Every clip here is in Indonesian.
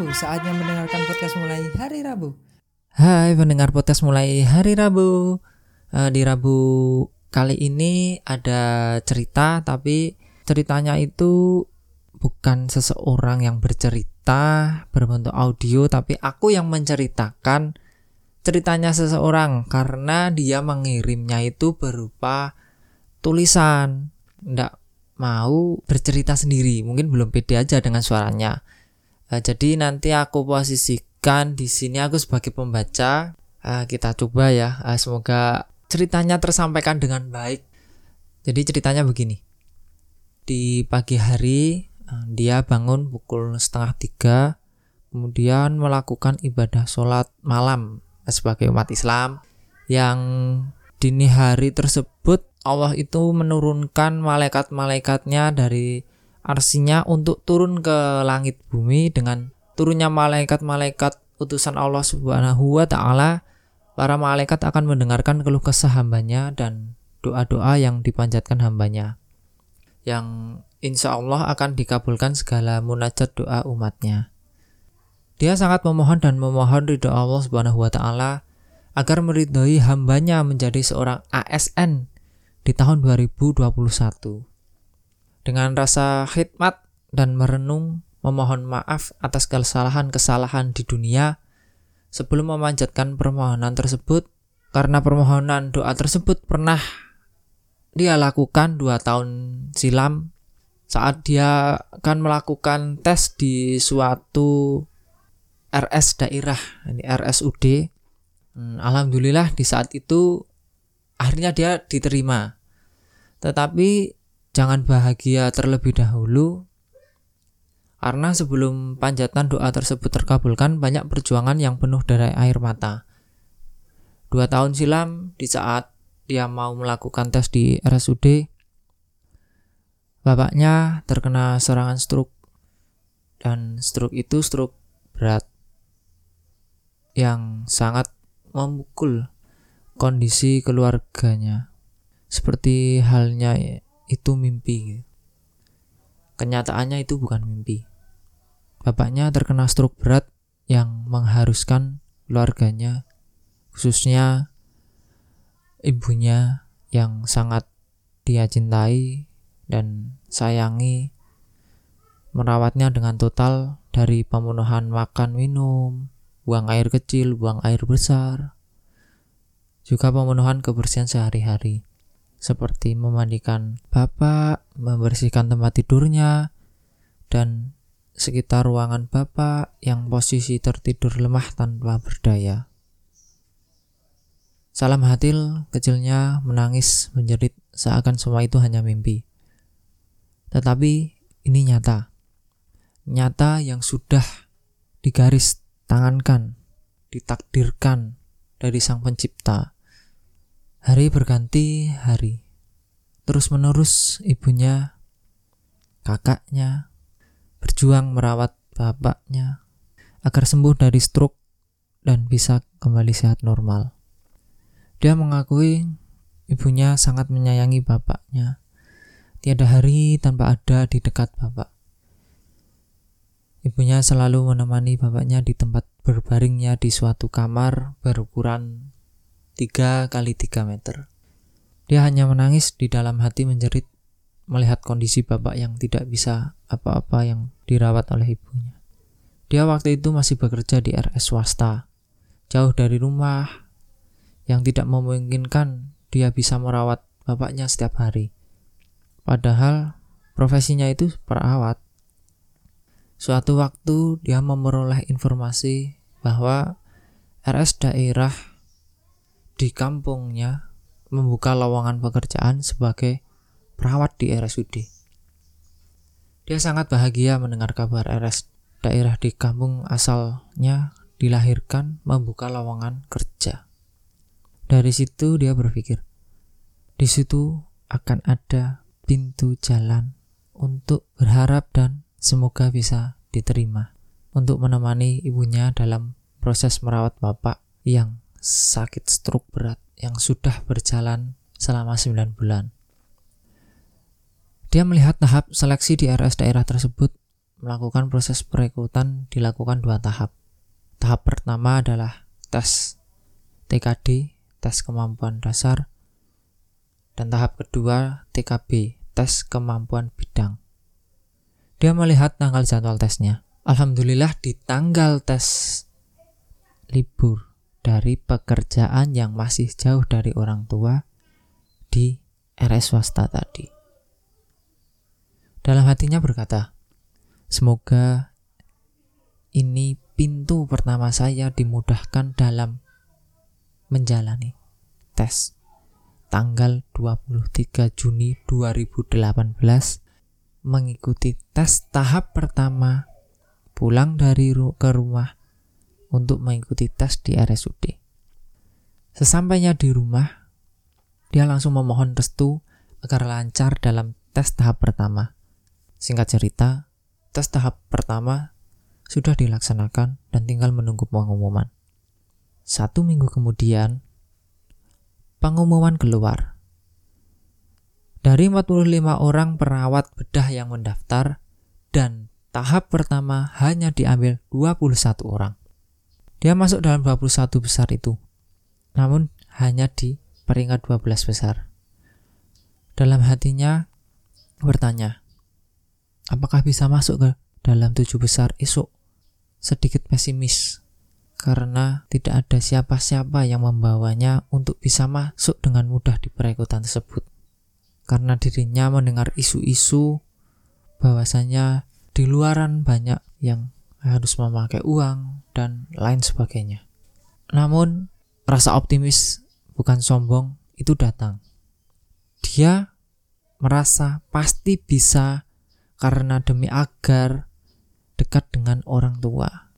Rabu, saatnya mendengarkan podcast mulai hari Rabu. Hai pendengar podcast mulai hari Rabu. Eh, di Rabu kali ini ada cerita tapi ceritanya itu bukan seseorang yang bercerita berbentuk audio tapi aku yang menceritakan ceritanya seseorang karena dia mengirimnya itu berupa tulisan. Nggak mau bercerita sendiri, mungkin belum pede aja dengan suaranya. Eh, jadi nanti aku posisikan di sini aku sebagai pembaca. Eh, kita coba ya, eh, semoga ceritanya tersampaikan dengan baik. Jadi ceritanya begini. Di pagi hari eh, dia bangun pukul setengah tiga, kemudian melakukan ibadah sholat malam sebagai umat Islam yang dini hari tersebut Allah itu menurunkan malaikat-malaikatnya dari arsinya untuk turun ke langit bumi dengan turunnya malaikat-malaikat utusan Allah Subhanahu wa taala para malaikat akan mendengarkan keluh kesah hambanya dan doa-doa yang dipanjatkan hambanya yang insya Allah akan dikabulkan segala munajat doa umatnya. Dia sangat memohon dan memohon ridho Allah Subhanahu wa taala agar meridhoi hambanya menjadi seorang ASN di tahun 2021 dengan rasa khidmat dan merenung memohon maaf atas kesalahan-kesalahan di dunia sebelum memanjatkan permohonan tersebut. Karena permohonan doa tersebut pernah dia lakukan dua tahun silam saat dia akan melakukan tes di suatu RS daerah ini RSUD hmm, Alhamdulillah di saat itu akhirnya dia diterima. Tetapi Jangan bahagia terlebih dahulu, karena sebelum panjatan doa tersebut terkabulkan, banyak perjuangan yang penuh dari air mata. Dua tahun silam, di saat dia mau melakukan tes di RSUD, bapaknya terkena serangan stroke, dan stroke itu stroke berat yang sangat memukul kondisi keluarganya. Seperti halnya itu mimpi. Kenyataannya itu bukan mimpi. Bapaknya terkena stroke berat yang mengharuskan keluarganya, khususnya ibunya yang sangat dia cintai dan sayangi, merawatnya dengan total dari pemenuhan makan minum, buang air kecil, buang air besar, juga pemenuhan kebersihan sehari-hari seperti memandikan bapak, membersihkan tempat tidurnya, dan sekitar ruangan bapak yang posisi tertidur lemah tanpa berdaya. Salam Hatil kecilnya menangis menjerit seakan semua itu hanya mimpi. Tetapi ini nyata. Nyata yang sudah digaris tangankan, ditakdirkan dari Sang Pencipta Hari berganti hari. Terus menerus ibunya, kakaknya, berjuang merawat bapaknya agar sembuh dari stroke dan bisa kembali sehat normal. Dia mengakui ibunya sangat menyayangi bapaknya. Tiada hari tanpa ada di dekat bapak. Ibunya selalu menemani bapaknya di tempat berbaringnya di suatu kamar berukuran 3 kali 3 meter. Dia hanya menangis di dalam hati menjerit melihat kondisi bapak yang tidak bisa apa-apa yang dirawat oleh ibunya. Dia waktu itu masih bekerja di RS swasta, jauh dari rumah, yang tidak memungkinkan dia bisa merawat bapaknya setiap hari. Padahal profesinya itu perawat. Suatu waktu dia memperoleh informasi bahwa RS daerah di kampungnya membuka lowongan pekerjaan sebagai perawat di RSUD. Dia sangat bahagia mendengar kabar RS daerah di kampung asalnya dilahirkan membuka lowongan kerja. Dari situ dia berpikir, di situ akan ada pintu jalan untuk berharap dan semoga bisa diterima untuk menemani ibunya dalam proses merawat bapak yang sakit stroke berat yang sudah berjalan selama 9 bulan. Dia melihat tahap seleksi di RS daerah tersebut melakukan proses perekrutan dilakukan dua tahap. Tahap pertama adalah tes TKD, tes kemampuan dasar, dan tahap kedua TKB, tes kemampuan bidang. Dia melihat tanggal jadwal tesnya. Alhamdulillah di tanggal tes libur dari pekerjaan yang masih jauh dari orang tua di RS swasta tadi. Dalam hatinya berkata, semoga ini pintu pertama saya dimudahkan dalam menjalani tes tanggal 23 Juni 2018 mengikuti tes tahap pertama pulang dari ke rumah untuk mengikuti tes di RSUD. Sesampainya di rumah, dia langsung memohon restu agar lancar dalam tes tahap pertama. Singkat cerita, tes tahap pertama sudah dilaksanakan dan tinggal menunggu pengumuman. Satu minggu kemudian, pengumuman keluar. Dari 45 orang perawat bedah yang mendaftar dan tahap pertama hanya diambil 21 orang. Dia masuk dalam 21 besar itu. Namun hanya di peringkat 12 besar. Dalam hatinya bertanya, apakah bisa masuk ke dalam tujuh besar esok? Sedikit pesimis karena tidak ada siapa-siapa yang membawanya untuk bisa masuk dengan mudah di perekrutan tersebut. Karena dirinya mendengar isu-isu bahwasanya di luaran banyak yang harus memakai uang dan lain sebagainya. Namun, rasa optimis bukan sombong itu datang. Dia merasa pasti bisa karena demi agar dekat dengan orang tua.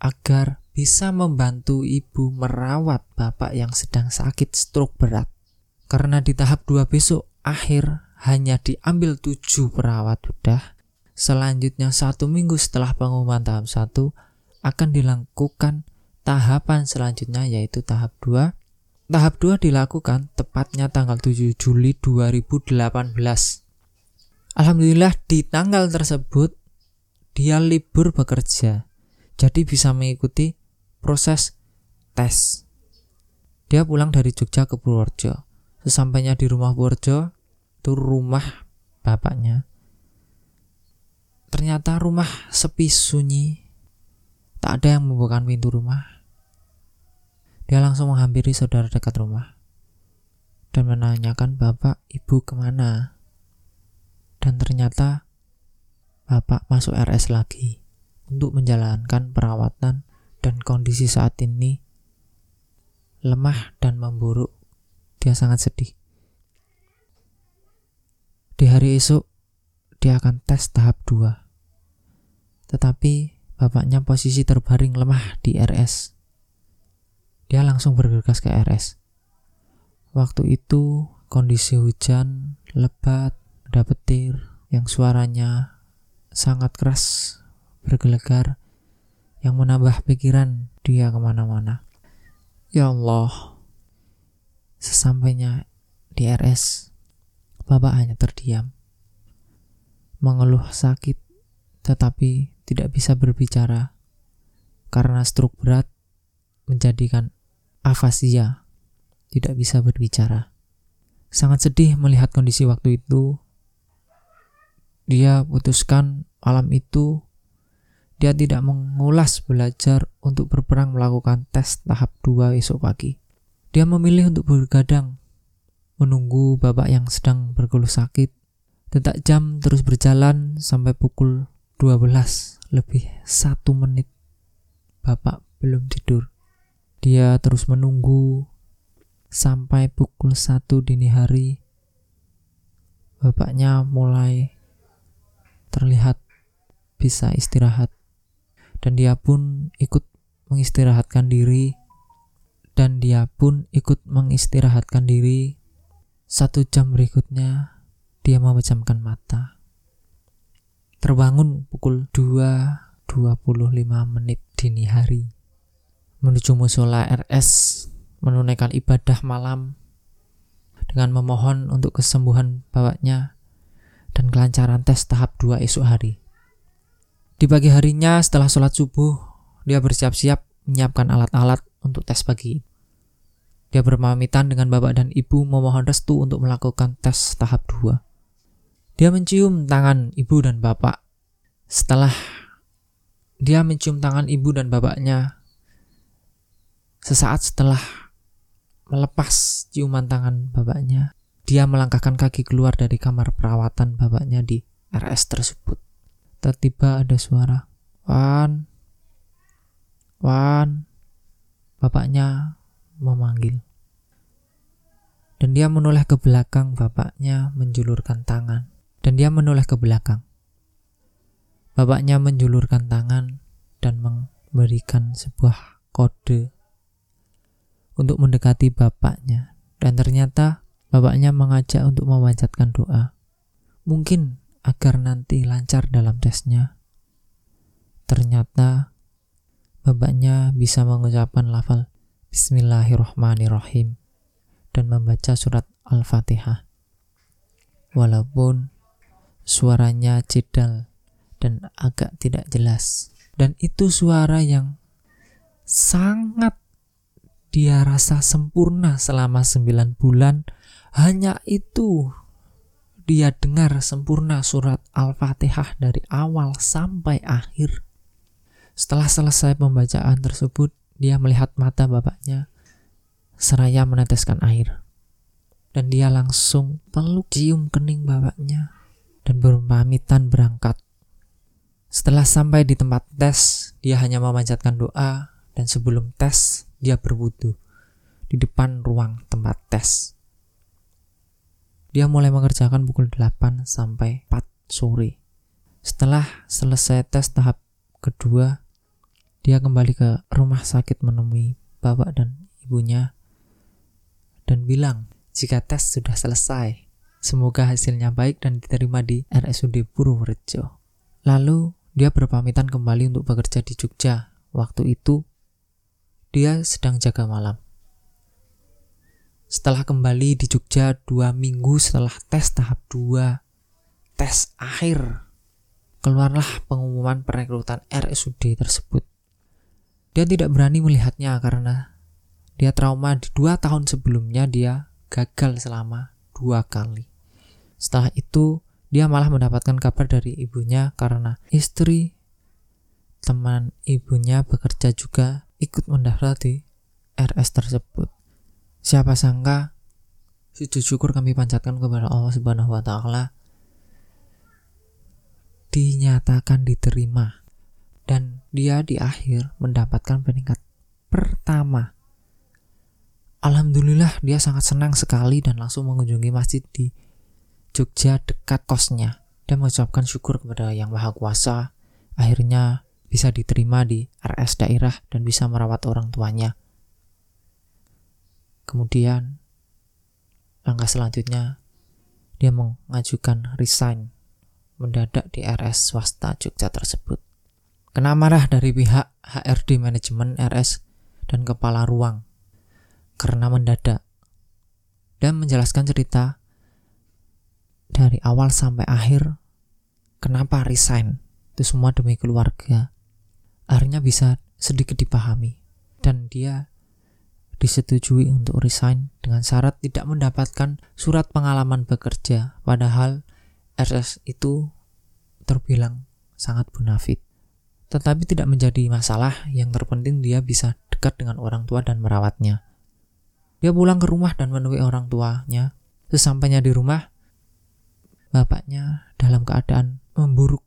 Agar bisa membantu ibu merawat bapak yang sedang sakit stroke berat. Karena di tahap 2 besok akhir hanya diambil 7 perawat bedah. Selanjutnya satu minggu setelah pengumuman tahap 1 akan dilakukan tahapan selanjutnya yaitu tahap 2. Tahap 2 dilakukan tepatnya tanggal 7 Juli 2018. Alhamdulillah di tanggal tersebut dia libur bekerja. Jadi bisa mengikuti proses tes. Dia pulang dari Jogja ke Purworejo. Sesampainya di rumah Purworejo, itu rumah bapaknya. Ternyata rumah sepi sunyi. Tak ada yang membuka pintu rumah. Dia langsung menghampiri saudara dekat rumah dan menanyakan bapak ibu ke mana. Dan ternyata bapak masuk RS lagi untuk menjalankan perawatan dan kondisi saat ini lemah dan memburuk. Dia sangat sedih. Di hari esok, dia akan tes tahap 2. Tetapi bapaknya posisi terbaring lemah di RS. Dia langsung bergegas ke RS. Waktu itu kondisi hujan lebat, ada petir yang suaranya sangat keras, bergelegar, yang menambah pikiran dia ke mana-mana. Ya Allah, sesampainya di RS, Bapak hanya terdiam, mengeluh sakit, tetapi tidak bisa berbicara karena stroke berat menjadikan afasia, tidak bisa berbicara. Sangat sedih melihat kondisi waktu itu. Dia putuskan malam itu dia tidak mengulas belajar untuk berperang melakukan tes tahap 2 esok pagi. Dia memilih untuk bergadang, menunggu bapak yang sedang berkeluh sakit. Detak jam terus berjalan sampai pukul 12 lebih satu menit. Bapak belum tidur. Dia terus menunggu sampai pukul 1 dini hari. Bapaknya mulai terlihat bisa istirahat dan dia pun ikut mengistirahatkan diri dan dia pun ikut mengistirahatkan diri satu jam berikutnya dia memejamkan mata terbangun pukul 2.25 menit dini hari menuju musola RS menunaikan ibadah malam dengan memohon untuk kesembuhan bapaknya dan kelancaran tes tahap 2 esok hari. Di pagi harinya setelah sholat subuh, dia bersiap-siap menyiapkan alat-alat untuk tes pagi. Dia berpamitan dengan bapak dan ibu memohon restu untuk melakukan tes tahap 2. Dia mencium tangan ibu dan bapak. Setelah dia mencium tangan ibu dan bapaknya, sesaat setelah melepas ciuman tangan bapaknya, dia melangkahkan kaki keluar dari kamar perawatan bapaknya di RS tersebut. Tiba-tiba ada suara, Wan, Wan, bapaknya memanggil. Dan dia menoleh ke belakang, bapaknya menjulurkan tangan. Dan dia menoleh ke belakang. Bapaknya menjulurkan tangan dan memberikan sebuah kode untuk mendekati bapaknya. Dan ternyata bapaknya mengajak untuk memanjatkan doa. Mungkin agar nanti lancar dalam tesnya. Ternyata bapaknya bisa mengucapkan lafal Bismillahirrahmanirrahim dan membaca surat Al-Fatihah. Walaupun suaranya cedal dan agak tidak jelas. Dan itu suara yang sangat dia rasa sempurna selama 9 bulan. Hanya itu dia dengar sempurna surat Al-Fatihah dari awal sampai akhir. Setelah selesai pembacaan tersebut, dia melihat mata bapaknya seraya meneteskan air. Dan dia langsung peluk cium kening bapaknya dan berpamitan berangkat. Setelah sampai di tempat tes, dia hanya memanjatkan doa dan sebelum tes, dia berwudu di depan ruang tempat tes. Dia mulai mengerjakan pukul 8 sampai 4 sore. Setelah selesai tes tahap kedua, dia kembali ke rumah sakit menemui bapak dan ibunya dan bilang jika tes sudah selesai, semoga hasilnya baik dan diterima di RSUD Purworejo. Lalu dia berpamitan kembali untuk bekerja di Jogja. Waktu itu dia sedang jaga malam. Setelah kembali di Jogja dua minggu setelah tes tahap 2, tes akhir, keluarlah pengumuman perekrutan RSUD tersebut. Dia tidak berani melihatnya karena dia trauma di dua tahun sebelumnya dia gagal selama dua kali. Setelah itu, dia malah mendapatkan kabar dari ibunya karena istri teman ibunya bekerja juga ikut mendaftar di RS tersebut. Siapa sangka sujud syukur kami panjatkan kepada Allah Subhanahu wa taala dinyatakan diterima dan dia di akhir mendapatkan peringkat pertama. Alhamdulillah dia sangat senang sekali dan langsung mengunjungi masjid di Jogja dekat kosnya dan mengucapkan syukur kepada Yang Maha Kuasa. Akhirnya bisa diterima di RS daerah dan bisa merawat orang tuanya. Kemudian langkah selanjutnya dia mengajukan resign mendadak di RS swasta Jogja tersebut. Kena marah dari pihak HRD manajemen RS dan kepala ruang karena mendadak dan menjelaskan cerita dari awal sampai akhir kenapa resign? Itu semua demi keluarga. Akhirnya bisa sedikit dipahami. Dan dia disetujui untuk resign dengan syarat tidak mendapatkan surat pengalaman bekerja. Padahal RS itu terbilang sangat bonafit. Tetapi tidak menjadi masalah. Yang terpenting dia bisa dekat dengan orang tua dan merawatnya. Dia pulang ke rumah dan menemui orang tuanya. Sesampainya di rumah bapaknya dalam keadaan memburuk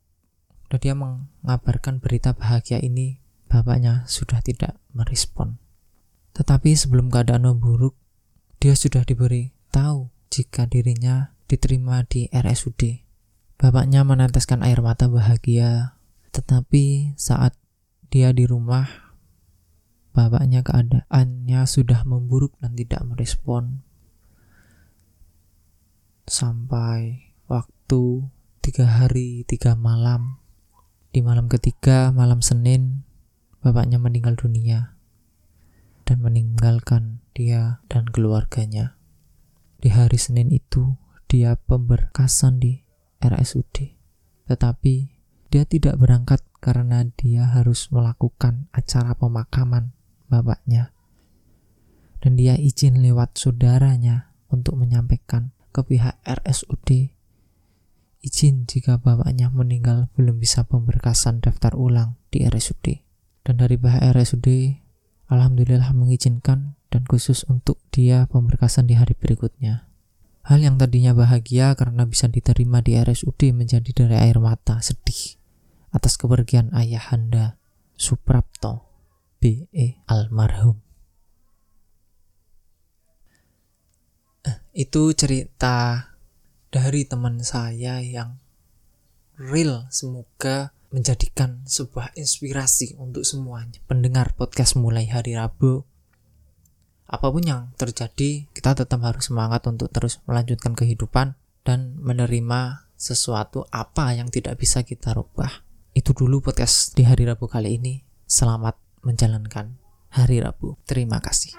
dan dia mengabarkan berita bahagia ini bapaknya sudah tidak merespon tetapi sebelum keadaan memburuk, dia sudah diberi tahu jika dirinya diterima di RSUD. Bapaknya meneteskan air mata bahagia, tetapi saat dia di rumah, bapaknya keadaannya sudah memburuk dan tidak merespon. Sampai waktu tiga hari tiga malam, di malam ketiga, malam Senin, bapaknya meninggal dunia dan meninggalkan dia dan keluarganya. Di hari Senin itu, dia pemberkasan di RSUD. Tetapi dia tidak berangkat karena dia harus melakukan acara pemakaman bapaknya. Dan dia izin lewat saudaranya untuk menyampaikan ke pihak RSUD izin jika bapaknya meninggal belum bisa pemberkasan daftar ulang di RSUD. Dan dari pihak RSUD, Alhamdulillah mengizinkan dan khusus untuk dia pemberkasan di hari berikutnya. Hal yang tadinya bahagia karena bisa diterima di RSUD menjadi dari air mata sedih atas kepergian ayahanda Suprapto B.E. almarhum. Eh, itu cerita dari teman saya yang real semoga menjadikan sebuah inspirasi untuk semuanya. Pendengar podcast mulai hari Rabu. Apa pun yang terjadi kita tetap harus semangat untuk terus melanjutkan kehidupan dan menerima sesuatu apa yang tidak bisa kita rubah. Itu dulu podcast di hari Rabu kali ini. Selamat menjalankan hari Rabu. Terima kasih